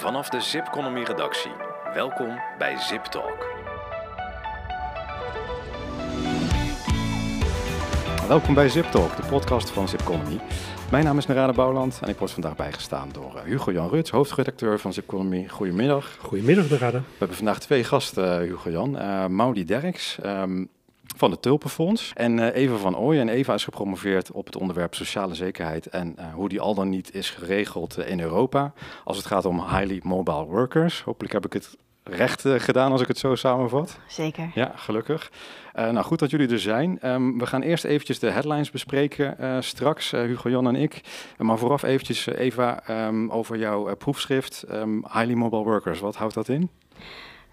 Vanaf de Zipconomy redactie. Welkom bij Zip Talk. Welkom bij Zip Talk, de podcast van Zipconomy. Mijn naam is Narada Bouwland en ik word vandaag bijgestaan door uh, Hugo Jan Ruts, hoofdredacteur van Zipconomy. Goedemiddag. Goedemiddag Narada. We hebben vandaag twee gasten, uh, Hugo Jan. Uh, Maudi Derks um, van het Tulpenfonds en uh, Eva van Ooyen. En Eva is gepromoveerd op het onderwerp sociale zekerheid en uh, hoe die al dan niet is geregeld uh, in Europa. Als het gaat om highly mobile workers. Hopelijk heb ik het recht gedaan als ik het zo samenvat. Zeker. Ja, gelukkig. nou, goed dat jullie er zijn. Um, we gaan eerst eventjes de headlines bespreken straks, Hugo Jan en ik. maar vooraf eventjes, Eva, um, over jouw proefschrift um, Highly Mobile Workers. Wat houdt dat in?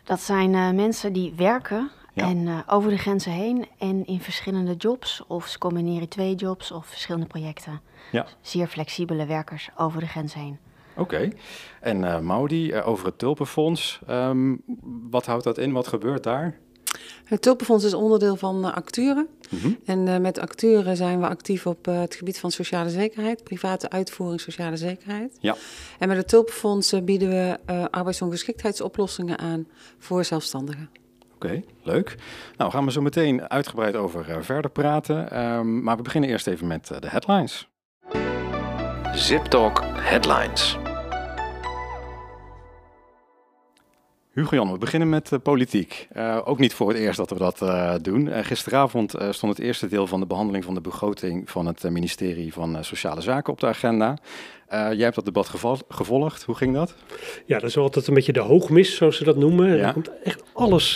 Dat zijn mensen die werken ja. En uh, over de grenzen heen en in verschillende jobs, of ze combineren twee jobs of verschillende projecten. Ja. Zeer flexibele werkers over de grens heen. Oké. Okay. En uh, Maudi, uh, over het Tulpenfonds. Um, wat houdt dat in? Wat gebeurt daar? Het Tulpenfonds is onderdeel van uh, Acturen. Mm -hmm. En uh, met Acturen zijn we actief op uh, het gebied van sociale zekerheid, private uitvoering sociale zekerheid. Ja. En met het Tulpenfonds bieden we arbeidsongeschiktheidsoplossingen aan voor zelfstandigen. Oké, okay, leuk. Nou, gaan we zo meteen uitgebreid over uh, verder praten. Um, maar we beginnen eerst even met uh, de headlines. Zip Talk Headlines. Hugo Jan, we beginnen met uh, politiek. Uh, ook niet voor het eerst dat we dat uh, doen. gisteravond stond het eerste deel van de behandeling van de begroting van het ministerie van Sociale Zaken op de agenda. Jij hebt dat debat gevolgd. Hoe ging dat? Ja, dat is altijd een beetje de hoogmis, zoals ze dat noemen. Ja. Er komt echt alles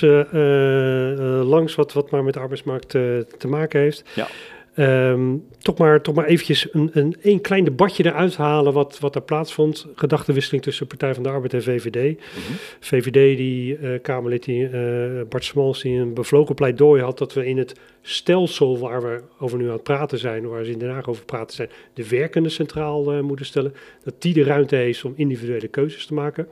langs wat, wat maar met de arbeidsmarkt te maken heeft. Ja. Um, toch, maar, toch maar eventjes een, een, een klein debatje eruit halen wat, wat er plaatsvond. Gedachtenwisseling tussen Partij van de Arbeid en VVD. Mm -hmm. VVD, die uh, Kamerlid die, uh, Bart Smals, die een bevlogen pleidooi had dat we in het stelsel waar we over nu aan het praten zijn, waar ze in Den Haag over praten zijn, de werkende centraal uh, moeten stellen. Dat die de ruimte heeft om individuele keuzes te maken.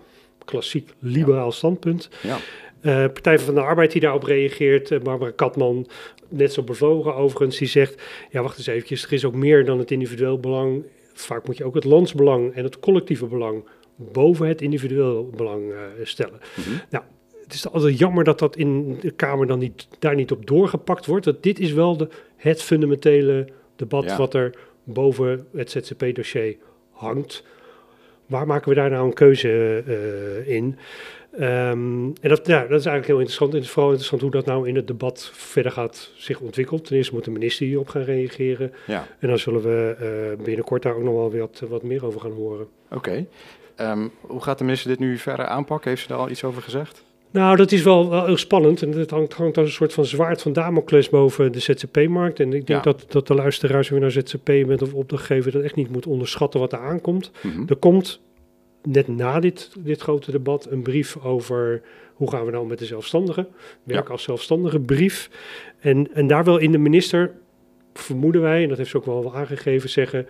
Klassiek liberaal standpunt. Ja. Uh, Partij van de Arbeid die daarop reageert, uh, Barbara Katman, net zo bevlogen overigens, die zegt, ja wacht eens eventjes, er is ook meer dan het individueel belang. Vaak moet je ook het landsbelang en het collectieve belang boven het individueel belang uh, stellen. Mhm. Mm -hmm. Nou, het is altijd jammer dat dat in de Kamer dan niet, daar niet op doorgepakt wordt. Dat dit is wel de, het fundamentele debat Ja. wat er boven het ZZP-dossier hangt. Waar maken we daar nou een keuze uh, in? Um, en dat, ja, dat is eigenlijk heel interessant. En het is vooral interessant hoe dat nou in het debat verder gaat zich ontwikkelt. Ten eerste moet de minister hierop gaan reageren. Ja, En dan zullen we uh, binnenkort daar ook nog wel wat, wat meer over gaan horen. oké. Ehm, hoe gaat de minister dit nu verder aanpakken? Heeft ze daar al iets over gezegd? Nou, dat is wel, wel heel spannend. En het hangt, hangt als een soort van zwaard van Damocles boven de ZZP-markt. En ik denk Ja. dat, dat de luisteraars weer naar ZZP bent of opdrachtgever dat echt niet moet onderschatten wat er aankomt. Mhm. Er komt net na dit, dit grote debat een brief over hoe gaan we nou met de zelfstandigen. Werk Ja. als zelfstandige brief. En, en daar wil in de minister, vermoeden wij, en dat heeft ze ook wel, wel aangegeven, zeggen...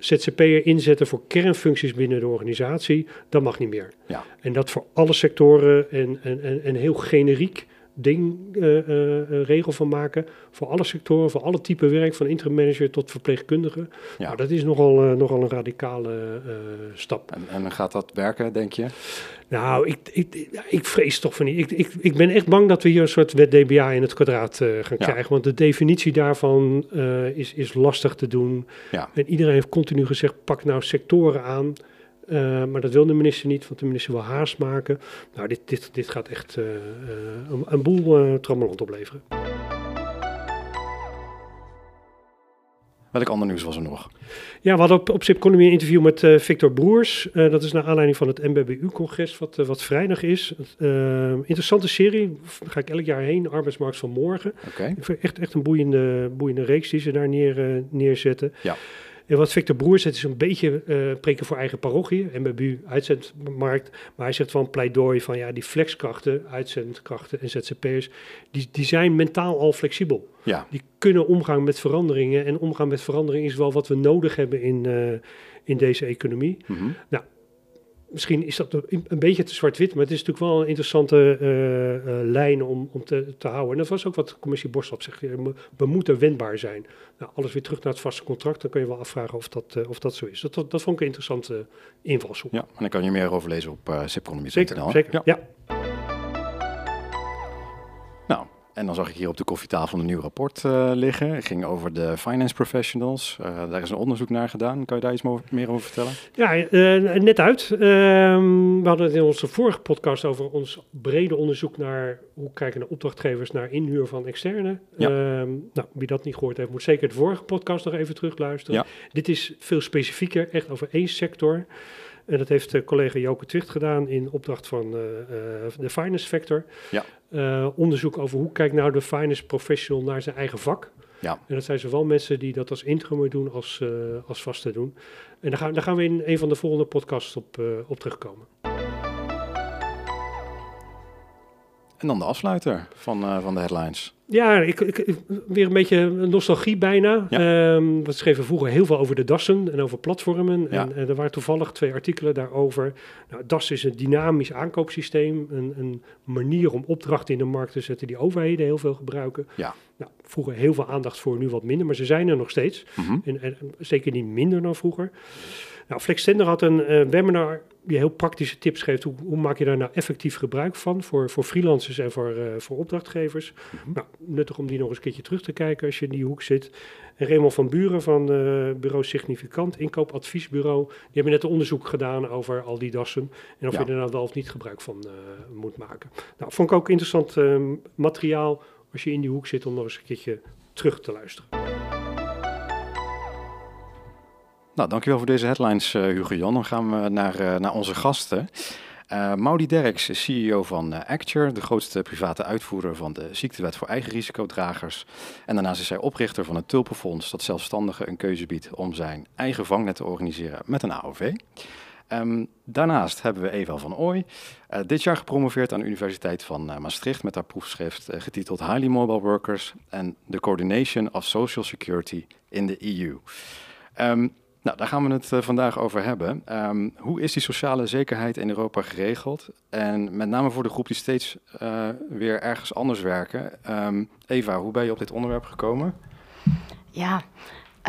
ZZP'er inzetten voor kernfuncties binnen de organisatie, dat mag niet meer. Ja. En dat voor alle sectoren en, en, en, en heel generiek ding, eh, eh, eh, regel van maken. Voor alle sectoren, voor alle typen werk, van interim manager tot verpleegkundige. Ja. Nou, dat is nogal, nogal een radicale stap. En, en gaat dat werken, denk je? Nou, ik, ik, ik vrees toch van niet. Ik, ik, ik ben echt bang dat we hier een soort wet DBA in het kwadraat gaan Ja. krijgen. Want de definitie daarvan is, is lastig te doen. Ja. En iedereen heeft continu gezegd, pak nou sectoren aan. Eh, maar dat wil de minister niet, want de minister wil haast maken. Nou, dit, dit, dit gaat echt eh, eh, een, een boel uh, trammeland opleveren. Welk ander nieuws was er nog? Ja, we hadden op, op Zipconomy een interview met uh, Victor Broers. Uh, dat is naar aanleiding van het MBBU-congres, wat, uh, wat vrijdag is. interessante serie, daar ga ik elk jaar heen, Arbeidsmarkt van Morgen. Vind echt, echt een boeiende, boeiende reeks die ze daar neer, neerzetten. Ja. En wat Victor Broers zegt is een beetje uh, preken voor eigen parochie, MBBU, uitzendmarkt. Maar hij zegt van pleidooi van ja, die flexkrachten, uitzendkrachten en ZZP'ers, die, die zijn mentaal al flexibel. Ja. Die kunnen omgaan met veranderingen. En omgaan met veranderingen is wel wat we nodig hebben in, uh, in deze economie. Mm -hmm. Nou, misschien is dat een beetje te zwart-wit, maar het is natuurlijk wel een interessante uh, lijn om, om te, te houden. En dat was ook wat de commissie Borslap zegt. We moeten wendbaar zijn. Nou, alles weer terug naar het vaste contract, dan kun je wel afvragen of dat, of dat zo is. Dat, dat, dat vond ik een interessante invalshoek. Ja, en dan kan je meer over lezen op uh, Zeker, zeker. ja. En dan zag ik hier op de koffietafel een nieuw rapport uh, liggen. Het ging over de finance professionals. Uh, daar is een onderzoek naar gedaan. Kan je daar iets meer over vertellen? Ja, uh, net uit. Ehm, we hadden het in onze vorige podcast over ons brede onderzoek naar hoe kijken de opdrachtgevers naar inhuur van externe. Ja. Ehm, nou, wie dat niet gehoord heeft, moet zeker de vorige podcast nog even terugluisteren. Ja. Dit is veel specifieker, echt over één sector. En dat heeft uh, collega Joke Twicht gedaan in opdracht van uh, de finance sector. Ja. onderzoek over hoe kijkt nou de finance professional naar zijn eigen vak. Ja. En dat zijn zowel mensen die dat als interim doen als, als vaste doen. En daar gaan, daar gaan we in een van de volgende podcasts op, op terugkomen. En dan de afsluiter van, uh, van de headlines. Ja, ik, ik, weer een beetje nostalgie bijna. Ja. Um, we schreven vroeger heel veel over de dassen en over platformen. Ja. En, en, er waren toevallig twee artikelen daarover. Nou, DAS is een dynamisch aankoopsysteem. Een, een, manier om opdrachten in de markt te zetten die overheden heel veel gebruiken. Ja. Nou, vroeger heel veel aandacht voor, nu wat minder. Maar ze zijn er nog steeds. Mm -hmm. en, en, zeker niet minder dan vroeger. Nou, Flextender had een uh, webinar die heel praktische tips geeft. Hoe, hoe, maak je daar nou effectief gebruik van voor, voor freelancers en voor, uh, voor opdrachtgevers? Mm nou, nuttig om die nog eens een keertje terug te kijken als je in die hoek zit. En Raymond van Buren van uh, Bureau Significant, inkoopadviesbureau, die hebben net een onderzoek gedaan over al die dassen. En of je er nou wel of niet gebruik van moet maken. Nou, vond ik ook interessant materiaal als je in die hoek zit om nog eens een keertje terug te luisteren. Nou, dankjewel voor deze headlines, uh, Hugo Jan. Dan gaan we naar, uh, naar onze gasten. Uh, Maudi Derks is CEO van uh, Acture, de grootste private uitvoerder van de ziektewet voor eigen risicodragers. En daarnaast is hij oprichter van het Tulpenfonds, dat zelfstandigen een keuze biedt om zijn eigen vangnet te organiseren met een AOV. Ehm, daarnaast hebben we Eva van Ooy, dit jaar gepromoveerd aan de Universiteit van Maastricht met haar proefschrift getiteld Highly Mobile Workers and the Coordination of Social Security in the EU. Ehm, nou, daar gaan we het uh, vandaag over hebben. Um, hoe is die sociale zekerheid in Europa geregeld? En met name voor de groep die steeds uh, weer ergens anders werken. Um, Eva, hoe ben je op dit onderwerp gekomen? Ja,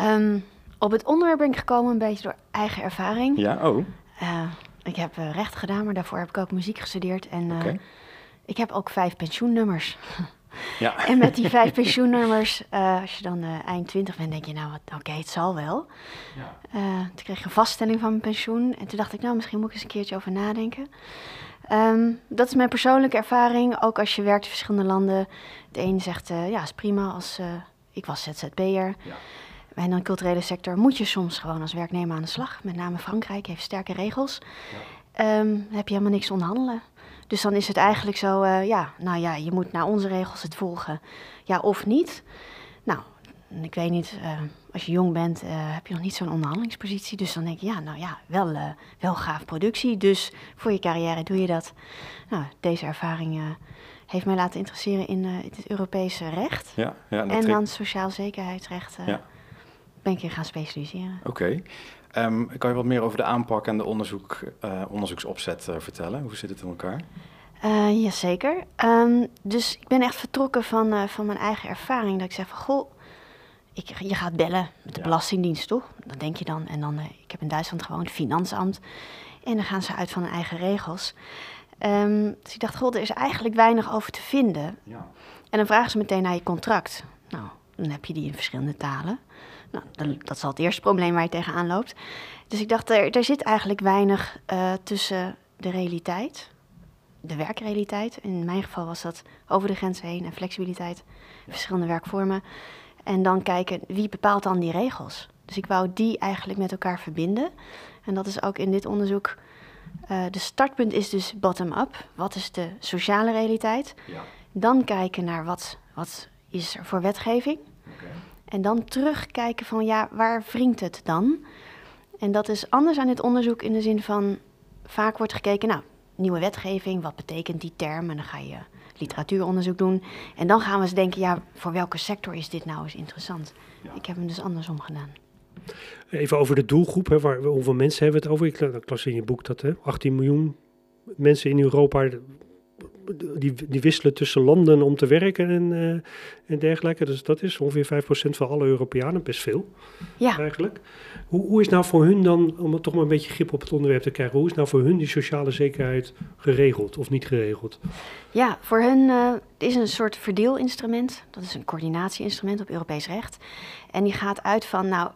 um, op het onderwerp ben ik gekomen een beetje door eigen ervaring. Ja, oh. Uh, ik heb recht gedaan, maar daarvoor heb ik ook muziek gestudeerd. En okay. ik heb ook vijf pensioennummers. Ja. En met die vijf pensioennummers, uh, als je dan uh, eind 20 bent, denk je, nou, oké, okay, het zal wel. Ja. Uh, toen kreeg ik een vaststelling van mijn pensioen. En toen dacht ik, nou, misschien moet ik eens een keertje over nadenken. Um, dat is mijn persoonlijke ervaring. Ook als je werkt in verschillende landen. De ene zegt, ja, is prima als... ik was ZZP'er. Ja. Bij een culturele sector moet je soms gewoon als werknemer aan de slag. Met name Frankrijk heeft sterke regels. Ja. Um, heb je helemaal niks onderhandelen. Dus dan is het eigenlijk zo, uh, ja, nou ja, je moet naar onze regels het volgen. Ja, of niet. Nou, ik weet niet, uh, als je jong bent, uh, heb je nog niet zo'n onderhandelingspositie. Dus dan denk je, ja, nou ja, wel, wel gaaf productie. Dus voor je carrière doe je dat. Nou, deze ervaring heeft mij laten interesseren in het Europese recht. Ja, ja, en dan sociaal zekerheidsrecht ja. ben ik je gaan specialiseren. Oké. Um, kan je wat meer over de aanpak en de onderzoek, uh, onderzoeksopzet uh, vertellen? Hoe zit het in elkaar? Uh, jazeker. Um, dus ik ben echt vertrokken van, van mijn eigen ervaring. Dat ik zeg van, goh, ik, je gaat bellen met de Belastingdienst, toch? Dat denk je dan. En dan, ik heb in Duitsland gewoon het Finansamt. En dan gaan ze uit van hun eigen regels. Um, dus ik dacht, goh, er is eigenlijk weinig over te vinden. Ja. En dan vragen ze meteen naar je contract. Nou, dan heb je die in verschillende talen. Nou, dat zal het eerste probleem waar je tegenaan loopt. Dus ik dacht, er, er zit eigenlijk weinig uh, tussen de realiteit, de werkrealiteit. In mijn geval was dat over de grens heen en flexibiliteit, verschillende werkvormen. En dan kijken, wie bepaalt dan die regels? Dus ik wou die eigenlijk met elkaar verbinden. En dat is ook in dit onderzoek. Uh, de startpunt is dus bottom-up. Wat is de sociale realiteit? Ja. Dan kijken naar wat, wat is er voor wetgeving. En dan terugkijken van ja, waar wringt het dan? En dat is anders aan dit onderzoek in de zin van vaak wordt gekeken, nou, nieuwe wetgeving, wat betekent die term? En dan ga je literatuuronderzoek doen. En dan gaan we eens denken, ja, voor welke sector is dit nou eens interessant? Ik heb hem dus andersom gedaan. Even over de doelgroep, hè, waar, hoeveel mensen hebben we het over? Ik las in je boek dat hè, 18 miljoen mensen in Europa die, die wisselen tussen landen om te werken en, uh, en dergelijke. Dus dat is ongeveer 5% van alle Europeanen, best veel ja. eigenlijk. Hoe, hoe is nou voor hun dan, om toch maar een beetje grip op het onderwerp te krijgen, hoe is nou voor hun die sociale zekerheid geregeld of niet geregeld? Ja, voor hun uh, is een soort verdeelinstrument. Dat is een coördinatieinstrument op Europees recht. En die gaat uit van, nou,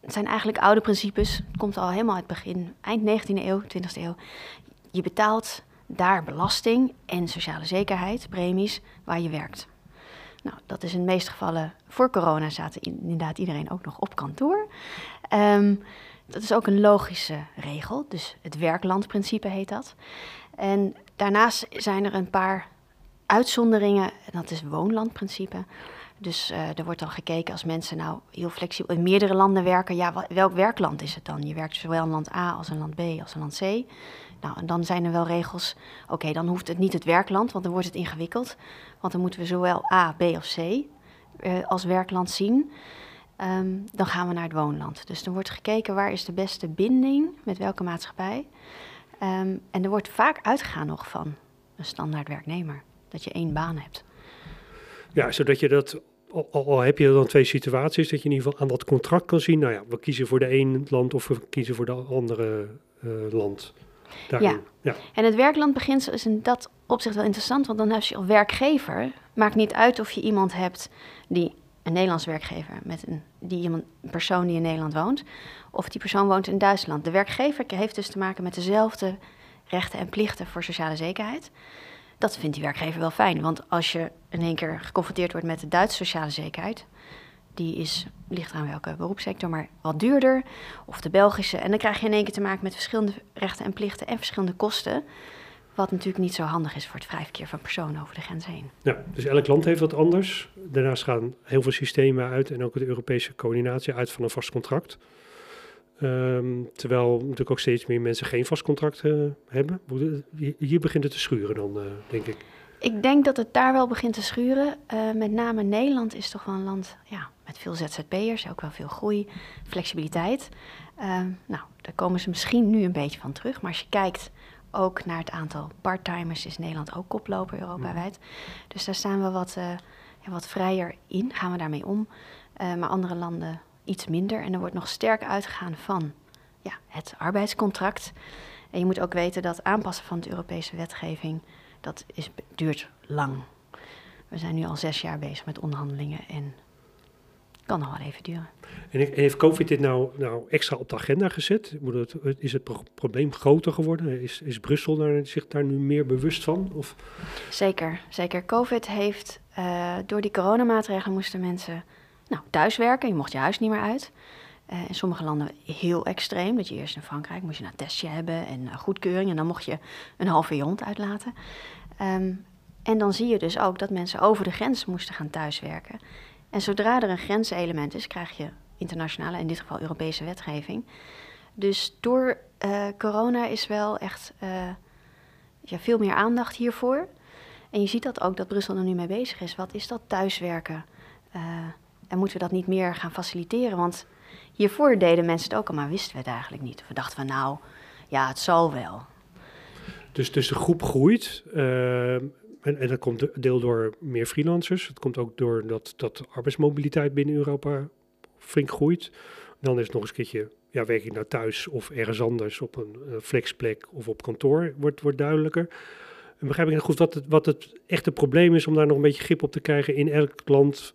het zijn eigenlijk oude principes. Het komt al helemaal uit het begin, eind 19e eeuw, 20e eeuw. Je betaalt daar belasting en sociale zekerheid, premies, waar je werkt. Nou, dat is in de meeste gevallen voor corona zaten inderdaad iedereen ook nog op kantoor. Ehm, dat is ook een logische regel, dus het werklandprincipe heet dat. En daarnaast zijn er een paar uitzonderingen, en dat is woonlandprincipe. Dus uh, er wordt dan gekeken als mensen nou heel flexibel in meerdere landen werken, ja, welk werkland is het dan? Je werkt zowel in land A als in land B als in land C. Nou, en dan zijn er wel regels. Oké, dan hoeft het niet het werkland, want dan wordt het ingewikkeld. Want dan moeten we zowel A, B of C uh, als werkland zien. Um, dan gaan we naar het woonland. Dus dan wordt gekeken waar is de beste binding met welke maatschappij. Um, en er wordt vaak uitgegaan nog van een standaard werknemer. Dat je één baan hebt. Ja, zodat je dat al, heb je dan twee situaties, dat je in ieder geval aan dat contract kan zien. Nou ja, we kiezen voor de ene land of we kiezen voor de andere uh, land. Ja. ja. en het werklandbeginsel is in dat opzicht wel interessant, want dan heb je als werkgever, maakt niet uit of je iemand hebt die een Nederlands werkgever met een, die iemand, een persoon die in Nederland woont, of die persoon woont in Duitsland. De werkgever heeft dus te maken met dezelfde rechten en plichten voor sociale zekerheid. Dat vindt die werkgever wel fijn, want als je in één keer geconfronteerd wordt met de Duitse sociale zekerheid, die is, ligt aan welke beroepssector, maar wat duurder. Of de Belgische. En dan krijg je in één keer te maken met verschillende rechten en plichten en verschillende kosten. Wat natuurlijk niet zo handig is voor het vrij verkeer van personen over de grens heen. Ja, dus elk land heeft wat anders. Daarnaast gaan heel veel systemen uit en ook de Europese coördinatie uit van een vast contract. Um, terwijl natuurlijk ook steeds meer mensen geen vast contract uh, hebben. Hier begint het te schuren dan, uh, denk ik. Ik denk dat het daar wel begint te schuren. Uh, met name Nederland is toch wel een land ja, met veel ZZP'ers, ook wel veel groei, flexibiliteit. Uh, nou, daar komen ze misschien nu een beetje van terug. Maar als je kijkt ook naar het aantal parttimers, is Nederland ook koploper Europa-wijd. Dus daar staan we wat, uh, ja, wat vrijer in, gaan we daarmee om. maar andere landen iets minder. En er wordt nog sterk uitgegaan van ja, het arbeidscontract. En je moet ook weten dat aanpassen van de Europese wetgeving dat is, duurt lang. We zijn nu al zes jaar bezig met onderhandelingen en het kan nog wel even duren. En heeft COVID dit nou, nou extra op de agenda gezet? Is het probleem groter geworden? Is, is Brussel daar, zich daar nu meer bewust van? Of? Zeker, zeker. COVID heeft, uh, door die coronamaatregelen moesten mensen nou, thuiswerken. Je mocht je huis niet meer uit. Uh, in sommige landen heel extreem. Dat je eerst in Frankrijk moest je een testje hebben en uh, goedkeuring. En dan mocht je een halve je uitlaten. Um, en dan zie je dus ook dat mensen over de grens moesten gaan thuiswerken. En zodra er een grenselement is, krijg je internationale, in dit geval Europese wetgeving. Dus door uh, corona is wel echt ja, veel meer aandacht hiervoor. En je ziet dat ook dat Brussel er nu mee bezig is. Wat is dat thuiswerken? en moeten we dat niet meer gaan faciliteren? Want Hiervoor deden mensen het ook al, maar wisten we het eigenlijk niet. We dachten van nou, ja, het zal wel. Dus, dus de groep groeit. Uh, en, dat komt deel door meer freelancers. Het komt ook door dat, dat arbeidsmobiliteit binnen Europa flink groeit. Dan is het nog eens een keertje, ja, werk ik nou thuis of ergens anders op een flexplek of op kantoor, wordt, wordt duidelijker. En begrijp ik nog goed wat het, wat het echte probleem is om daar nog een beetje grip op te krijgen in elk land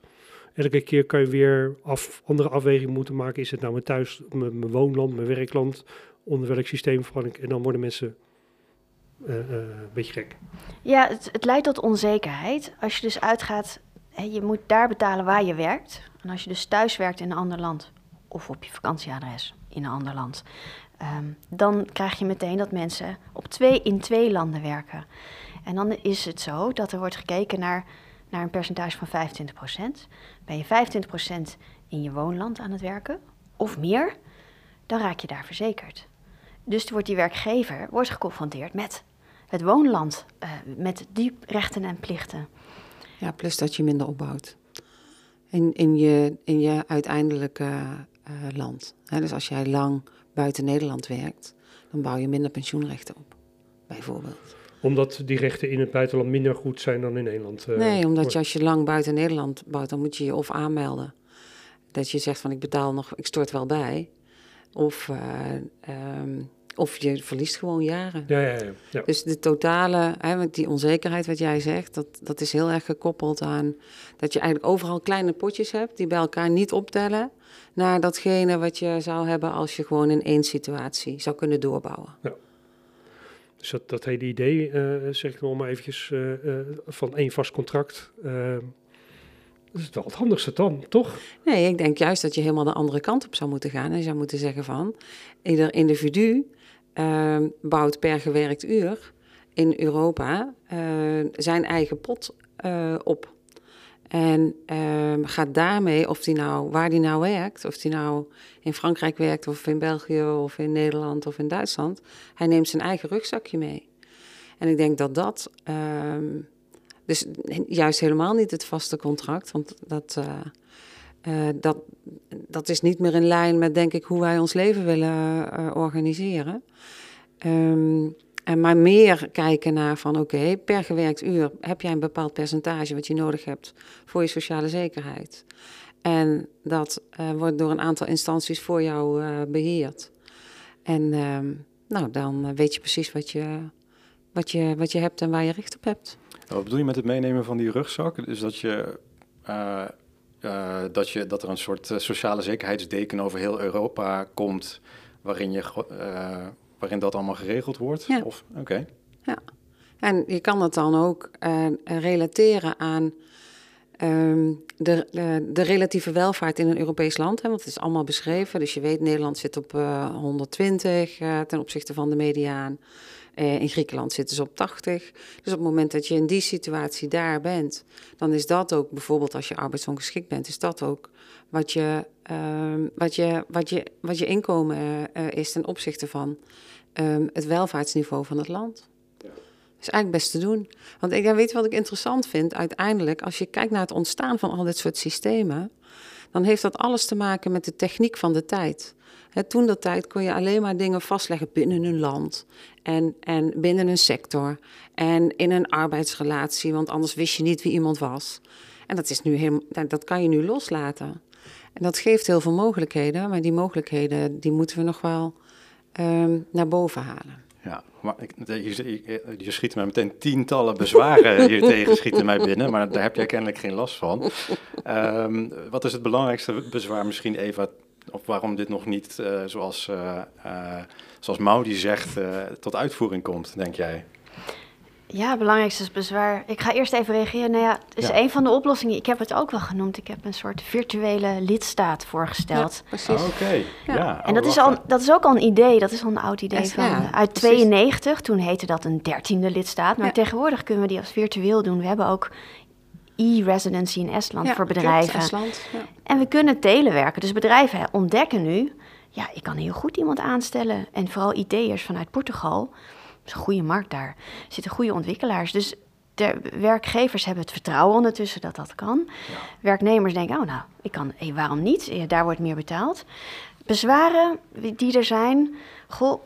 elke keer kan je weer af, andere afwegingen moeten maken. Is het nou mijn thuis, mijn, mijn woonland, mijn werkland, onder welk systeem val ik? En dan worden mensen uh, uh, een beetje gek. Ja, het, het, leidt tot onzekerheid. Als je dus uitgaat, je moet daar betalen waar je werkt. En als je dus thuis werkt in een ander land, of op je vakantieadres in een ander land, um, dan krijg je meteen dat mensen op twee, in twee landen werken. En dan is het zo dat er wordt gekeken naar naar een percentage van 25%. Ben je 25% in je woonland aan het werken of meer, dan raak je daar verzekerd. Dus wordt die werkgever wordt geconfronteerd met het woonland, uh, met die rechten en plichten. Ja, plus dat je minder opbouwt. In, in, je, in je uiteindelijke land. dus als jij lang buiten Nederland werkt, dan bouw je minder pensioenrechten op, bijvoorbeeld omdat die rechten in het buitenland minder goed zijn dan in Nederland? Uh, nee, omdat je als je lang buiten Nederland bouwt, dan moet je je of aanmelden. Dat je zegt van ik betaal nog, ik stort wel bij. Of, uh, um, of je verliest gewoon jaren. Ja, ja, ja. ja. Dus de totale, hè, die onzekerheid wat jij zegt, dat, dat is heel erg gekoppeld aan dat je eigenlijk overal kleine potjes hebt die bij elkaar niet optellen naar datgene wat je zou hebben als je gewoon in één situatie zou kunnen doorbouwen. Ja. Dus dat, dat hele idee, uh, zeg ik nog maar eventjes, uh, uh, van één vast contract, dat is wel het handigste dan, toch? Nee, ik denk juist dat je helemaal de andere kant op zou moeten gaan. En je zou moeten zeggen van, ieder individu bouwt per gewerkt uur in Europa zijn eigen pot op. En um, gaat daarmee, of die nou, waar die nou werkt, of die nou in Frankrijk werkt, of in België, of in Nederland, of in Duitsland, hij neemt zijn eigen rugzakje mee. En ik denk dat dat, um, dus juist helemaal niet het vaste contract, want dat, uh, uh, dat, dat is niet meer in lijn met, denk ik, hoe wij ons leven willen uh, organiseren. Um, en maar meer kijken naar van oké, per gewerkt uur heb jij een bepaald percentage wat je nodig hebt voor je sociale zekerheid. En dat uh, wordt door een aantal instanties voor jou uh, beheerd. En uh, nou, dan weet je precies wat je, wat, je, wat je hebt en waar je recht op hebt. Wat bedoel je met het meenemen van die rugzak? Dus dat je dat, je, dat er een soort sociale zekerheidsdeken over heel Europa komt, waarin je waarin dat allemaal geregeld wordt? Ja. Of, oké. Ja, en je kan het dan ook uh, relateren aan um, de, de, de, relatieve welvaart in een Europees land. Hè, want het is allemaal beschreven. Dus je weet, Nederland zit op uh, 120 uh, ten opzichte van de mediaan. In Griekenland zitten ze op 80. Dus op het moment dat je in die situatie daar bent, dan is dat ook bijvoorbeeld als je arbeidsongeschikt bent, is dat ook wat je, uh, wat je, wat je, wat je inkomen is ten opzichte van um, het welvaartsniveau van het land. Ja. Dat is eigenlijk best te doen. Want ik weet wat ik interessant vind uiteindelijk, als je kijkt naar het ontstaan van al dit soort systemen, dan heeft dat alles te maken met de techniek van de tijd. He, toen dat tijd kon je alleen maar dingen vastleggen binnen een land en, en binnen een sector en in een arbeidsrelatie, want anders wist je niet wie iemand was. En dat, is nu helemaal, dat kan je nu loslaten. En dat geeft heel veel mogelijkheden, maar die mogelijkheden die moeten we nog wel um, naar boven halen. Ja, maar ik, je, je, schiet mij meteen tientallen bezwaren hier tegen schieten mij binnen, maar daar heb jij kennelijk geen last van. Um, wat is het belangrijkste bezwaar misschien, Eva, of waarom dit nog niet, uh, zoals, uh, uh, zoals Maudi zegt, tot uitvoering komt, denk jij? Ja, belangrijkste is bezwaar. Ik ga eerst even reageren. Nou ja, het is een van de oplossingen. Ik heb het ook wel genoemd. Ik heb een soort virtuele lidstaat voorgesteld. Ja, precies. Oh, Oké, okay. ja. ja. En dat, is al, dat is ook al een idee. Dat is al een oud idee van ja, uit 92. Toen heette dat een dertiende lidstaat. Maar tegenwoordig kunnen we die als virtueel doen. We hebben ook e-residency in Estland voor bedrijven. Estland, en we kunnen telewerken. Dus bedrijven ontdekken nu... Ja, ik kan heel goed iemand aanstellen. En vooral IT'ers vanuit Portugal is een goede markt daar. Er zitten goede ontwikkelaars. Dus de werkgevers hebben het vertrouwen ondertussen dat dat kan. Ja. Werknemers denken, oh nou, ik kan, hey, waarom niet? Daar wordt meer betaald. Bezwaren die er zijn, goh,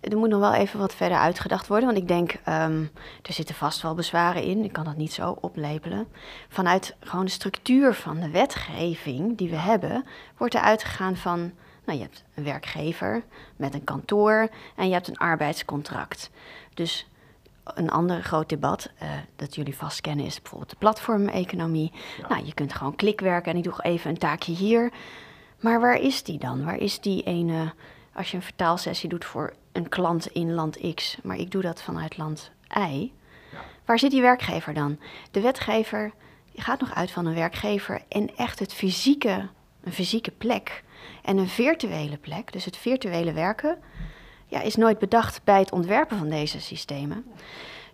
er moet nog wel even wat verder uitgedacht worden. Want ik denk, um, er zitten vast wel bezwaren in. Ik kan dat niet zo oplepelen. Vanuit gewoon de structuur van de wetgeving die we hebben, wordt er uitgegaan van nou, je hebt een werkgever met een kantoor en je hebt een arbeidscontract. Dus een ander groot debat uh, dat jullie vast kennen is bijvoorbeeld de platformeconomie. Ja. Nou, je kunt gewoon klikwerken en ik doe even een taakje hier. Maar waar is die dan? Waar is die ene, als je een vertaalsessie doet voor een klant in land X, maar ik doe dat vanuit land Y. Ja. Waar zit die werkgever dan? De wetgever gaat nog uit van een werkgever en echt het fysieke, een fysieke plek en een virtuele plek, dus het virtuele werken, ja, is nooit bedacht bij het ontwerpen van deze systemen.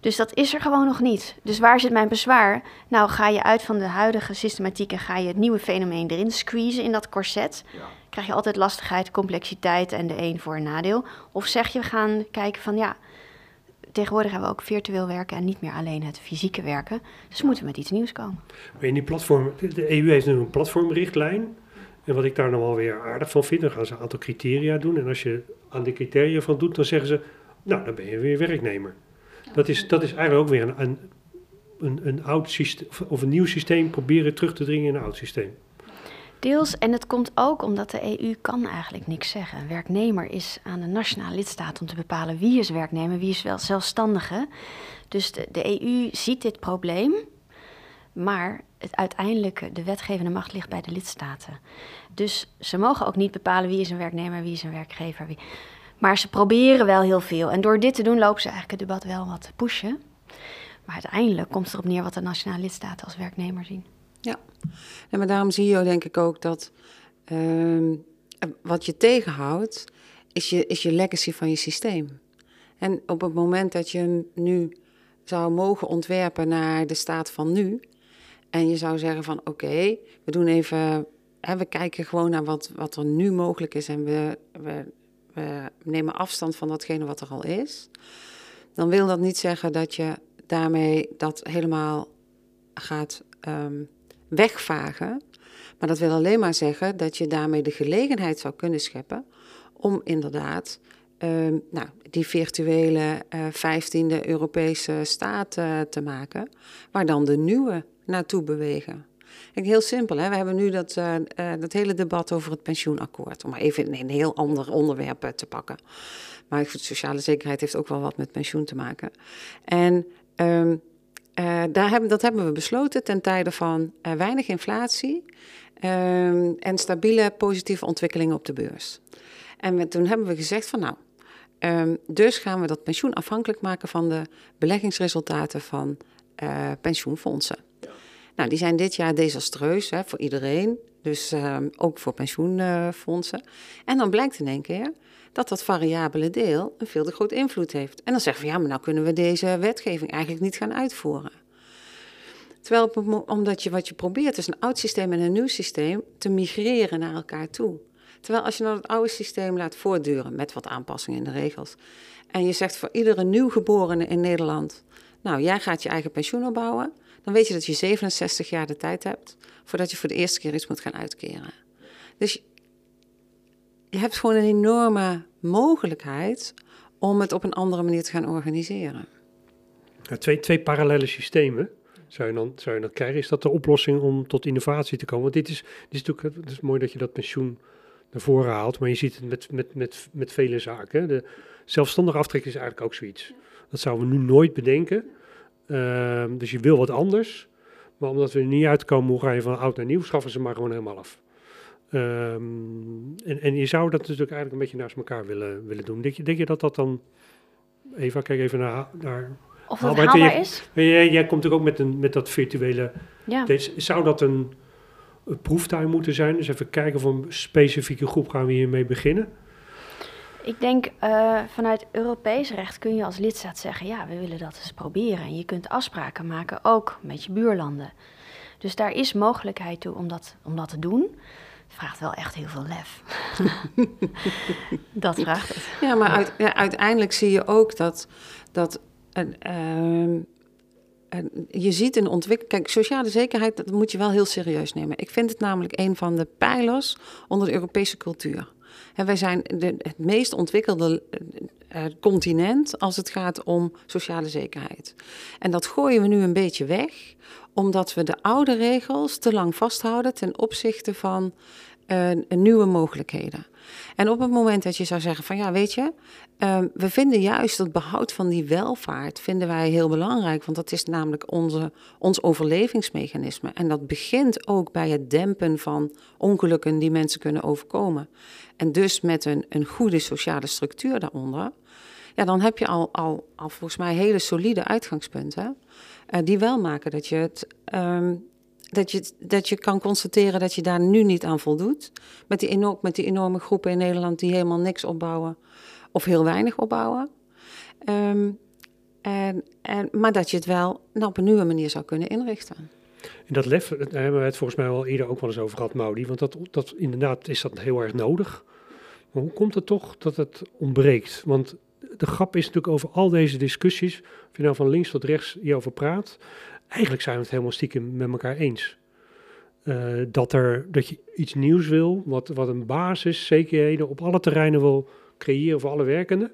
Dus dat is er gewoon nog niet. Dus waar zit mijn bezwaar? Nou, ga je uit van de huidige systematiek en ga je het nieuwe fenomeen erin squeezen in dat corset? Ja. Krijg je altijd lastigheid, complexiteit en de een voor een nadeel? Of zeg je, we gaan kijken van ja, tegenwoordig hebben we ook virtueel werken en niet meer alleen het fysieke werken. Dus moeten we met iets nieuws komen. Maar in die platform, de EU heeft nu een platformrichtlijn. En wat ik daar nog wel weer aardig van vind, dan gaan ze een aantal criteria doen. En als je aan die criteria van doet, dan zeggen ze, nou, dan ben je weer werknemer. Dat is, dat is eigenlijk ook weer een, een, een, oud systeem, of een nieuw systeem proberen terug te dringen in een oud systeem. Deels, en het komt ook omdat de EU kan eigenlijk niks zeggen. Werknemer is aan de nationale lidstaat om te bepalen wie is werknemer, wie is wel zelfstandige. Dus de, de EU ziet dit probleem, maar het uiteindelijke, de wetgevende macht ligt bij de lidstaten. Dus ze mogen ook niet bepalen wie is een werknemer, wie is een werkgever. Wie. Maar ze proberen wel heel veel. En door dit te doen lopen ze eigenlijk het debat wel wat pushen. Maar uiteindelijk komt het erop neer wat de nationale lidstaten als werknemer zien. Ja, en maar daarom zie je denk ik ook dat uh, wat je tegenhoudt, is je, is je legacy van je systeem. En op het moment dat je nu zou mogen ontwerpen naar de staat van nu, en je zou zeggen van oké, we doen even, hè, we kijken gewoon naar wat, wat er nu mogelijk is en we, we, we nemen afstand van datgene wat er al is, dan wil dat niet zeggen dat je daarmee dat helemaal gaat um, wegvagen. Maar dat wil alleen maar zeggen dat je daarmee de gelegenheid zou kunnen scheppen om inderdaad uh, nou, die virtuele uh, vijftiende Europese staat uh, te maken, waar dan de nieuwe naartoe bewegen. Heel simpel, hè? we hebben nu dat, uh, dat hele debat over het pensioenakkoord, om even een heel ander onderwerp te pakken. Maar sociale zekerheid heeft ook wel wat met pensioen te maken. En uh, daar hebben, dat hebben we besloten ten tijde van weinig inflatie uh, en stabiele positieve ontwikkelingen op de beurs. En toen hebben we gezegd van nou, um, dus gaan we dat pensioen afhankelijk maken van de beleggingsresultaten van pensioenfondsen. Nou, die zijn dit jaar desastreus hè, voor iedereen, dus ehm, ook voor pensioenfondsen. En dan blijkt in één keer dat dat variabele deel een veel te groot invloed heeft. En dan zeggen we, ja, maar nou kunnen we deze wetgeving eigenlijk niet gaan uitvoeren. Terwijl omdat je wat je probeert is een oud systeem en een nieuw systeem te migreren naar elkaar toe. Terwijl als je nou het oude systeem laat voortduren met wat aanpassingen in de regels. En je zegt voor iedere nieuwgeborene in Nederland, nou jij gaat je eigen pensioen opbouwen. Dan weet je dat je 67 jaar de tijd hebt voordat je voor de eerste keer iets moet gaan uitkeren. Dus je hebt gewoon een enorme mogelijkheid om het op een andere manier te gaan organiseren. Ja, twee, twee parallele systemen zou je, dan, zou je dan krijgen. Is dat de oplossing om tot innovatie te komen? Want dit is, dit is natuurlijk het is mooi dat je dat pensioen naar voren haalt, maar je ziet het met, met, met, met vele zaken. De zelfstandige aftrek is eigenlijk ook zoiets. Dat zouden we nu nooit bedenken. Uh, dus je wil wat anders. Maar omdat we er niet uitkomen, hoe ga je van oud naar nieuw, schaffen ze maar gewoon helemaal af. Um, en, en je zou dat natuurlijk eigenlijk een beetje naast elkaar willen, willen doen. Denk je, denk je dat dat dan... Eva, kijk even naar... naar of dat haalbaar jij, is? Jij, jij, komt ook met, een, met dat virtuele... Ja. Deze, zou dat een, een proeftuin moeten zijn? Dus even kijken voor een specifieke groep gaan we hiermee beginnen. Ik denk uh, vanuit Europees recht kun je als lidstaat zeggen: ja, we willen dat eens proberen. En je kunt afspraken maken, ook met je buurlanden. Dus daar is mogelijkheid toe om dat, om dat te doen vraagt wel echt heel veel lef. dat vraagt het. Ja, maar uit, ja, uiteindelijk zie je ook dat, dat uh, je ziet een ontwikkeling. Kijk, sociale zekerheid, dat moet je wel heel serieus nemen. Ik vind het namelijk een van de pijlers onder de Europese cultuur. En wij zijn de, het meest ontwikkelde uh, continent als het gaat om sociale zekerheid. En dat gooien we nu een beetje weg, omdat we de oude regels te lang vasthouden ten opzichte van nieuwe mogelijkheden. En op het moment dat je zou zeggen van ja, weet je, uh, we vinden juist het behoud van die welvaart vinden wij heel belangrijk, want dat is namelijk onze, ons overlevingsmechanisme. En dat begint ook bij het dempen van ongelukken die mensen kunnen overkomen. En dus met een, een goede sociale structuur daaronder, ja, dan heb je al, al, al volgens mij hele solide uitgangspunten. Uh, die wel maken dat je het um, dat je, dat je kan constateren dat je daar nu niet aan voldoet. Met die, enorm, met die enorme groepen in Nederland die helemaal niks opbouwen of heel weinig opbouwen. Um, en, en, maar dat je het wel nou, op een nieuwe manier zou kunnen inrichten. En dat daar hebben we het volgens mij al eerder ook wel eens over gehad, Maudi. Want dat, dat, inderdaad is dat heel erg nodig. Maar hoe komt het toch dat het ontbreekt? Want de grap is natuurlijk over al deze discussies, of je nou van links tot rechts hierover praat, eigenlijk zijn we het helemaal stiekem met elkaar eens. dat, er, dat je iets nieuws wil, wat, wat een basis, zekerheden op alle terreinen wil creëren voor alle werkenden.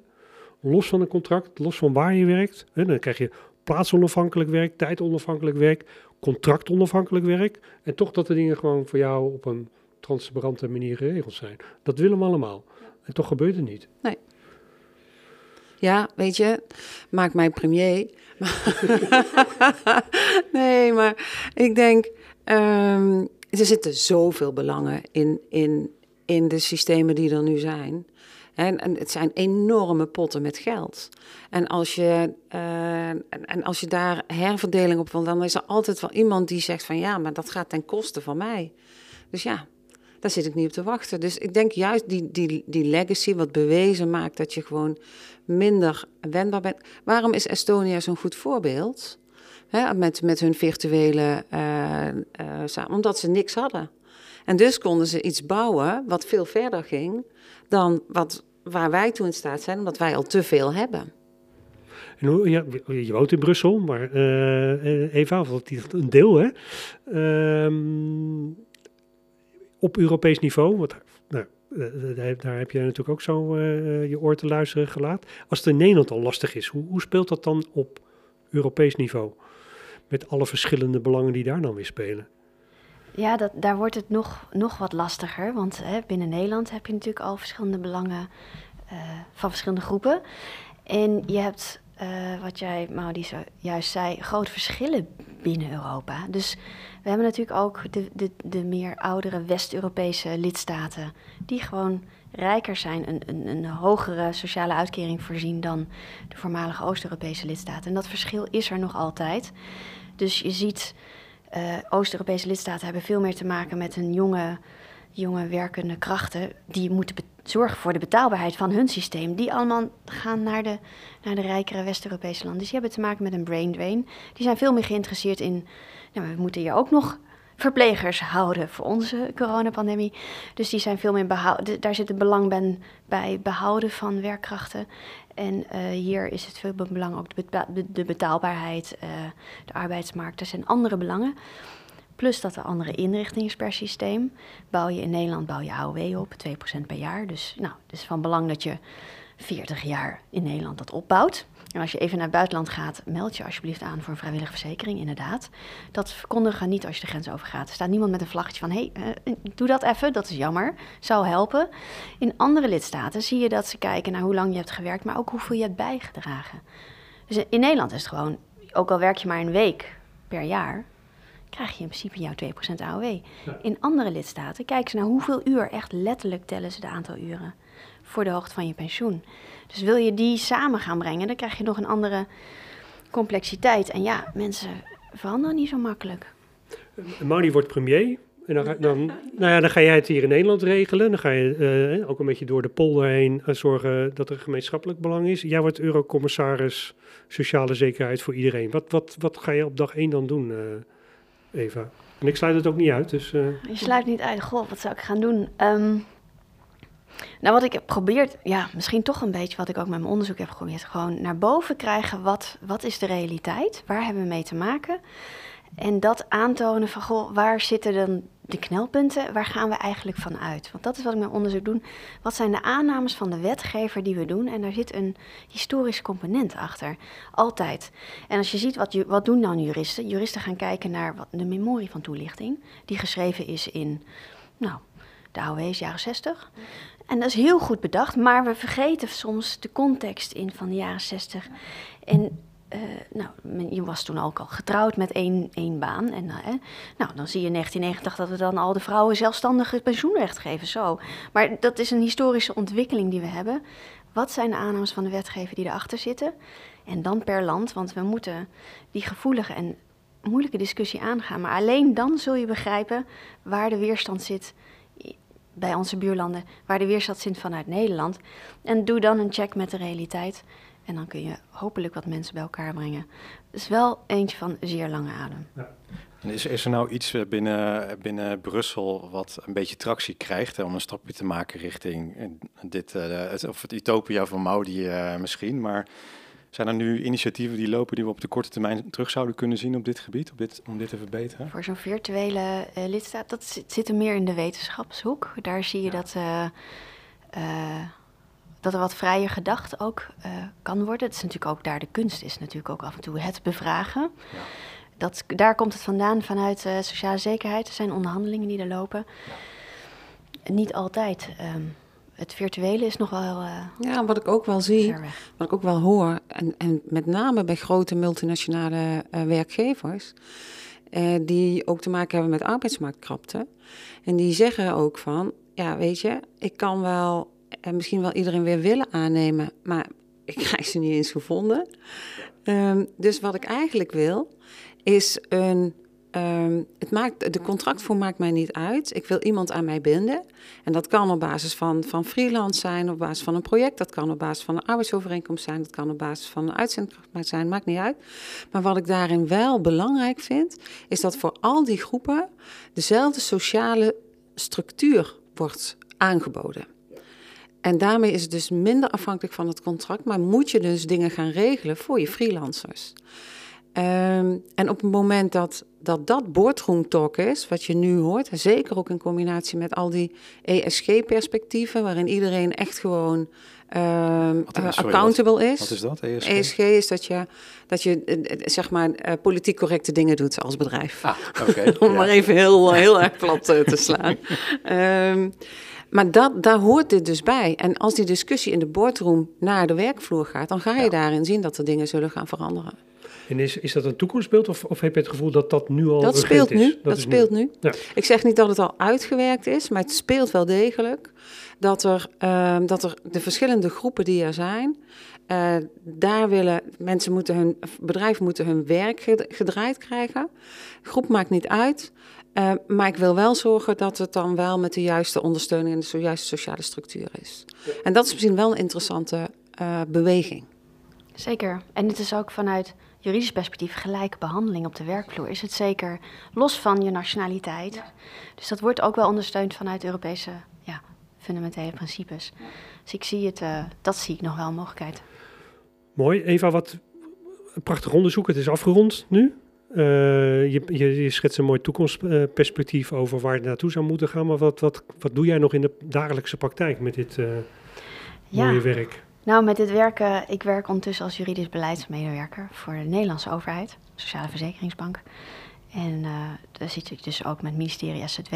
Los van een contract, los van waar je werkt. Hè, dan krijg je plaatsonafhankelijk werk, tijdonafhankelijk werk, contractonafhankelijk werk. En toch dat de dingen gewoon voor jou op een transparante manier geregeld zijn. Dat willen we allemaal. En toch gebeurt het niet. Nee. Ja, weet je, maak mij premier. nee, maar ik denk, um, er zitten zoveel belangen in, in, in de systemen die er nu zijn. En, en het zijn enorme potten met geld. En als je, uh, en, en, als je daar herverdeling op wil, dan is er altijd wel iemand die zegt van ja, maar dat gaat ten koste van mij. Dus ja, daar zit ik niet op te wachten. Dus ik denk juist die, die, die legacy, wat bewezen maakt dat je gewoon minder wendbaar bent. Waarom is Estonia zo'n goed voorbeeld? Met, met hun virtuele uh, omdat ze niks hadden. En dus konden ze iets bouwen wat veel verder ging dan wat, waar wij toe in staat zijn, omdat wij al te veel hebben. En hoe, ja, je woont in Brussel, maar uh, Eva, of een deel hè. Uh, op Europees niveau, wat, nou, daar heb je natuurlijk ook zo uh, je oor te luisteren gelaten. Als het in Nederland al lastig is, hoe, hoe speelt dat dan op Europees niveau? Met alle verschillende belangen die daar dan weer spelen. Ja, dat, daar wordt het nog, nog wat lastiger. Want hè, binnen Nederland heb je natuurlijk al verschillende belangen van verschillende groepen. En je hebt, wat jij, Maudie, juist zei, grote verschillen binnen Europa. Dus we hebben natuurlijk ook de, de, de meer oudere West-Europese lidstaten, die gewoon rijker zijn, een, een, een hogere sociale uitkering voorzien dan de voormalige Oost-Europese lidstaten. En dat verschil is er nog altijd. Dus je ziet uh, Oost-Europese lidstaten hebben veel meer te maken met hun jonge, jonge werkende krachten. Die moeten zorgen voor de betaalbaarheid van hun systeem. Die allemaal gaan naar de, naar de rijkere West-Europese landen. Dus die hebben te maken met een brain drain. Die zijn veel meer geïnteresseerd in. Nou, we moeten hier ook nog verplegers houden voor onze coronapandemie. Dus die zijn veel meer behouden. Daar zit het belang bij, behouden van werkkrachten. En uh, hier is het veel belang ook de, betaalbaarheid, uh, de arbeidsmarkt. Er zijn andere belangen. Plus dat er andere inrichtingen is per systeem. Bouw je in Nederland bouw je AOW op, 2% per jaar. Dus nou, het is van belang dat je 40 jaar in Nederland dat opbouwt. En als je even naar het buitenland gaat, meld je alsjeblieft aan voor een vrijwillige verzekering, inderdaad. Dat verkondigen niet als je de grens overgaat. Er staat niemand met een vlaggetje van, hé, hey, uh, doe dat even, dat is jammer, zou helpen. In andere lidstaten zie je dat ze kijken naar hoe lang je hebt gewerkt, maar ook hoeveel je hebt bijgedragen. Dus in Nederland is het gewoon, ook al werk je maar een week per jaar, krijg je in principe jouw 2% AOW. In andere lidstaten kijken ze naar hoeveel uur, echt letterlijk tellen ze de aantal uren voor de hoogte van je pensioen. Dus wil je die samen gaan brengen, dan krijg je nog een andere complexiteit. En ja, mensen veranderen niet zo makkelijk. Maudie wordt premier. En dan, dan, nou ja, dan ga jij het hier in Nederland regelen. Dan ga je uh, ook een beetje door de polder heen uh, zorgen dat er gemeenschappelijk belang is. Jij wordt eurocommissaris sociale zekerheid voor iedereen. Wat, wat, wat ga je op dag 1 dan doen, uh, Eva? En ik sluit het ook niet uit. Dus, Je sluit niet uit. Goh, wat zou ik gaan doen? Um, nou, wat ik heb geprobeerd, ja, misschien toch een beetje wat ik ook met mijn onderzoek heb geprobeerd, gewoon naar boven krijgen, wat, wat is de realiteit? Waar hebben we mee te maken? En dat aantonen van, goh, waar zitten dan de knelpunten? Waar gaan we eigenlijk van uit? Want dat is wat ik met onderzoek doe. Wat zijn de aannames van de wetgever die we doen? En daar zit een historisch component achter. Altijd. En als je ziet, wat, wat doen dan juristen? Juristen gaan kijken naar wat, de memorie van toelichting, die geschreven is in, nou, de AOW jaren 60. En dat is heel goed bedacht, maar we vergeten soms de context in van de jaren 60. En uh, nou, je was toen ook al getrouwd met één, één baan. En uh, nou, dan zie je in 1990 dat we dan al de vrouwen zelfstandig pensioenrecht geven. Zo. Maar dat is een historische ontwikkeling die we hebben. Wat zijn de aannames van de wetgever die erachter zitten? En dan per land, want we moeten die gevoelige en moeilijke discussie aangaan. Maar alleen dan zul je begrijpen waar de weerstand zit bij onze buurlanden, waar de weerstand zit vanuit Nederland. En doe dan een check met de realiteit. En dan kun je hopelijk wat mensen bij elkaar brengen. Het is wel eentje van zeer lange adem. Ja. Is, is er nou iets eh, binnen, binnen Brussel wat een beetje tractie krijgt hè, om een stapje te maken richting dit, uh, of het utopia van Maudi uh, misschien, maar Zijn er nu initiatieven die lopen die we op de korte termijn terug zouden kunnen zien op dit gebied, op dit, om dit te verbeteren? Voor zo'n virtuele uh, lidstaat, dat zit, zit, er meer in de wetenschapshoek. Daar zie je dat, uh, uh, dat er wat vrijer gedacht ook kan worden. Het is natuurlijk ook daar de kunst is natuurlijk ook af en toe het bevragen. Ja. Dat, daar komt het vandaan vanuit sociale zekerheid. Er zijn onderhandelingen die er lopen. Ja. Niet altijd. Um, het virtuele is nog wel. Uh, ja, wat ik ook wel zie, wat ik ook wel hoor, en, en met name bij grote multinationale uh, werkgevers, uh, die ook te maken hebben met arbeidsmarktkrapte. En die zeggen ook van, ja, weet je, ik kan wel en misschien wel iedereen weer willen aannemen, maar ik krijg ze niet eens gevonden. Um, dus wat ik eigenlijk wil, is een Um, het maakt, de contractvorm maakt mij niet uit. Ik wil iemand aan mij binden. En dat kan op basis van, van freelance zijn, op basis van een project. Dat kan op basis van een arbeidsovereenkomst zijn. Dat kan op basis van een uitzendkracht zijn. Maakt niet uit. Maar wat ik daarin wel belangrijk vind, is dat voor al die groepen dezelfde sociale structuur wordt aangeboden. En daarmee is het dus minder afhankelijk van het contract, maar moet je dus dingen gaan regelen voor je freelancers. Um, en op het moment dat dat, dat boardroom talk is, wat je nu hoort, zeker ook in combinatie met al die ESG-perspectieven, waarin iedereen echt gewoon um, accountable is. Wat is dat, ESG? ESG is dat je, dat je uh, zeg maar uh, politiek correcte dingen doet als bedrijf. Ah. Om ja. maar even heel, heel erg plat te slaan. um, maar dat, daar hoort dit dus bij. En als die discussie in de boardroom naar de werkvloer gaat, dan ga je ja. daarin zien dat er dingen zullen gaan veranderen. En is, is dat een toekomstbeeld of, of heb je het gevoel dat dat nu al dat speelt is? nu. Dat, dat speelt nu. nu. Ja. Ik zeg niet dat het al uitgewerkt is, maar het speelt wel degelijk. Dat er, uh, dat er de verschillende groepen die er zijn, uh, daar willen mensen moeten hun bedrijven moeten hun werk gedraaid krijgen. Groep maakt niet uit. Uh, maar ik wil wel zorgen dat het dan wel met de juiste ondersteuning en de juiste sociale structuur is. Ja. En dat is misschien wel een interessante uh, beweging. Zeker. En het is ook vanuit juridisch perspectief gelijke behandeling op de werkvloer is het zeker los van je nationaliteit. Ja. Dus dat wordt ook wel ondersteund vanuit Europese ja, fundamentele principes. Dus ik zie het, uh, dat zie ik nog wel een mogelijkheid. Mooi. Eva, wat een prachtig onderzoek. Het is afgerond nu. Uh, je, je, je, schetst een mooi toekomstperspectief over waar het naartoe zou moeten gaan. Maar wat, wat, wat doe jij nog in de dagelijkse praktijk met dit uh, mooie werk? Nou, met dit werken, ik werk ondertussen als juridisch beleidsmedewerker voor de Nederlandse overheid, Sociale Verzekeringsbank. En uh, daar zit ik dus ook met het ministerie SZW.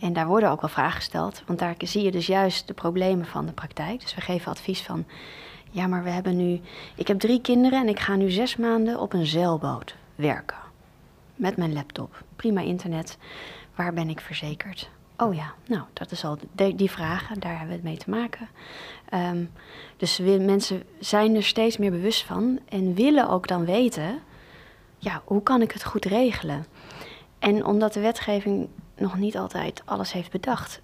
En daar worden ook wel vragen gesteld, want daar zie je dus juist de problemen van de praktijk. Dus we geven advies van, ja, maar we hebben nu, ik heb drie kinderen en ik ga nu zes maanden op een zeilboot werken. Met mijn laptop, prima internet. Waar ben ik verzekerd? Oh ja, nou, dat is al die vragen, daar hebben we het mee te maken. Um, dus mensen zijn er steeds meer bewust van en willen ook dan weten, ja, hoe kan ik het goed regelen? En omdat de wetgeving nog niet altijd alles heeft bedacht,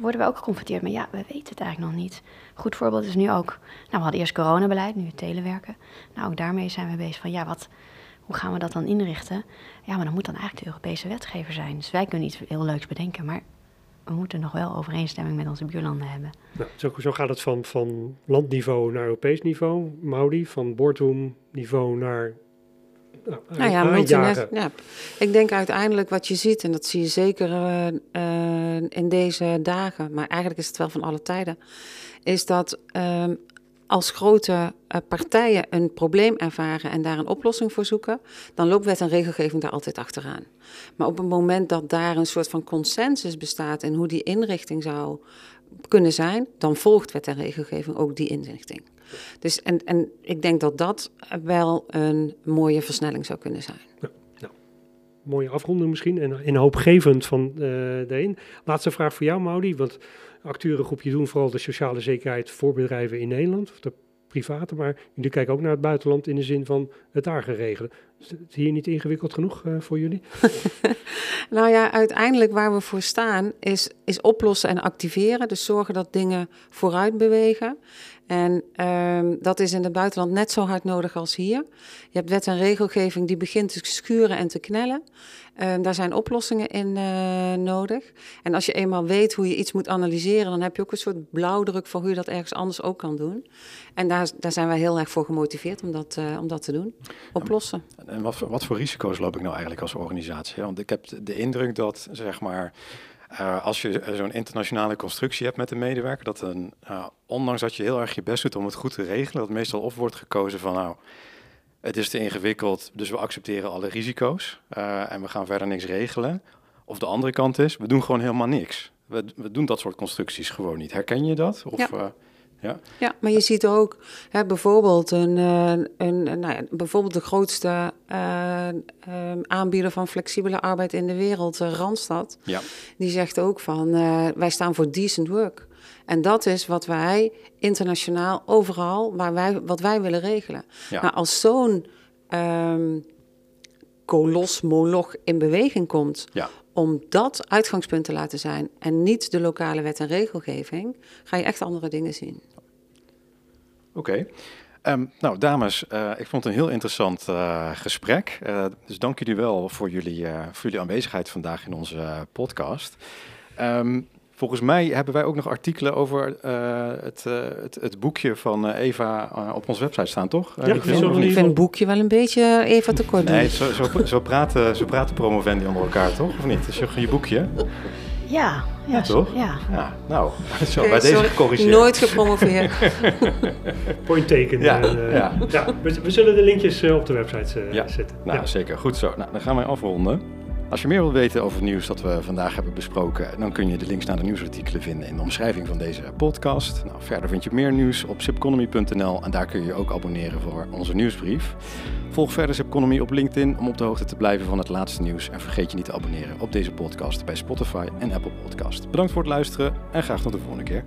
worden we ook geconfronteerd met, ja, we weten het eigenlijk nog niet. Goed voorbeeld is nu ook, nou, we hadden eerst coronabeleid, nu het telewerken. Nou, ook daarmee zijn we bezig van, ja, wat, hoe gaan we dat dan inrichten? Ja, maar dan moet dan eigenlijk de Europese wetgever zijn. Dus wij kunnen iets heel leuks bedenken, maar we moeten nog wel overeenstemming met onze buurlanden hebben. Nou, zo, zo, gaat het van, van landniveau naar Europees niveau, Maudi, van boardroom-niveau naar. Nou, nou ja, multinational. Ja. Ik denk uiteindelijk wat je ziet, en dat zie je zeker uh, uh, in deze dagen, maar eigenlijk is het wel van alle tijden, is dat uh, als grote uh, partijen een probleem ervaren en daar een oplossing voor zoeken, dan loopt wet en regelgeving daar altijd achteraan. Maar op het moment dat daar een soort van consensus bestaat in hoe die inrichting zou kunnen zijn, dan volgt wet en regelgeving ook die inrichting. Dus en, en ik denk dat dat wel een mooie versnelling zou kunnen zijn. Ja, nou, mooie afronding misschien en, en hoopgevend van uh, de een. Laatste vraag voor jou, Maudi. Want acteurengroepje doen vooral de sociale zekerheid voor bedrijven in Nederland, of de private, maar jullie kijken ook naar het buitenland in de zin van het daar geregeld. Is het hier niet ingewikkeld genoeg uh, voor jullie? nou ja, uiteindelijk waar we voor staan is, is oplossen en activeren. Dus zorgen dat dingen vooruit bewegen. En um, dat is in het buitenland net zo hard nodig als hier. Je hebt wet en regelgeving die begint te schuren en te knellen. Um, daar zijn oplossingen in uh, nodig. En als je eenmaal weet hoe je iets moet analyseren, dan heb je ook een soort blauwdruk voor hoe je dat ergens anders ook kan doen. En daar, daar zijn wij heel erg voor gemotiveerd om dat, uh, om dat te doen. Oplossen. En wat, wat voor risico's loop ik nou eigenlijk als organisatie? Want ik heb de indruk dat, zeg maar. Uh, als je zo'n internationale constructie hebt met een medewerker, dat een, uh, ondanks dat je heel erg je best doet om het goed te regelen, dat meestal of wordt gekozen van nou, het is te ingewikkeld, dus we accepteren alle risico's uh, en we gaan verder niks regelen. Of de andere kant is, we doen gewoon helemaal niks. We, we doen dat soort constructies gewoon niet. Herken je dat? Of, ja. Ja. ja, maar je ziet ook hè, bijvoorbeeld, een, een, een, nou ja, bijvoorbeeld de grootste uh, um, aanbieder van flexibele arbeid in de wereld, uh, Randstad. Ja. Die zegt ook van uh, wij staan voor decent work. En dat is wat wij internationaal overal, waar wij, wat wij willen regelen. Ja. Nou, als zo'n um, kolos, moloch in beweging komt ja om dat uitgangspunt te laten zijn en niet de lokale wet en regelgeving, ga je echt andere dingen zien. Oké. Ehm, nou, dames, uh, ik vond het een heel interessant uh, gesprek. Uh, dus dank jullie wel voor jullie, voor jullie aanwezigheid vandaag in onze podcast. Um, volgens mij hebben wij ook nog artikelen over het, het, het, boekje van Eva op onze website staan, toch? Ja, ik vind het boekje wel een beetje Eva tekort. Nee, zo, zo, zo, praten, zo praten promovendi onder elkaar, toch? Of niet? Dus je, je boekje. Ja, ja, toch? Ja. ja. Nou, zo okay, bij deze gecorrigeerd. Nooit gepromoveerd. Point taken. Ja, uh, ja. ja we, we, zullen de linkjes uh, op de website uh, ja. zetten. Nou, ja. zeker. Goed zo. Nou, dan gaan wij afronden. Als je meer wilt weten over het nieuws dat we vandaag hebben besproken, dan kun je de links naar de nieuwsartikelen vinden in de omschrijving van deze podcast. Nou, verder vind je meer nieuws op zipconomy.nl en daar kun je je ook abonneren voor onze nieuwsbrief. Volg verder Zipconomy op LinkedIn om op de hoogte te blijven van het laatste nieuws. En vergeet je niet te abonneren op deze podcast bij Spotify en Apple Podcast. Bedankt voor het luisteren en graag tot de volgende keer.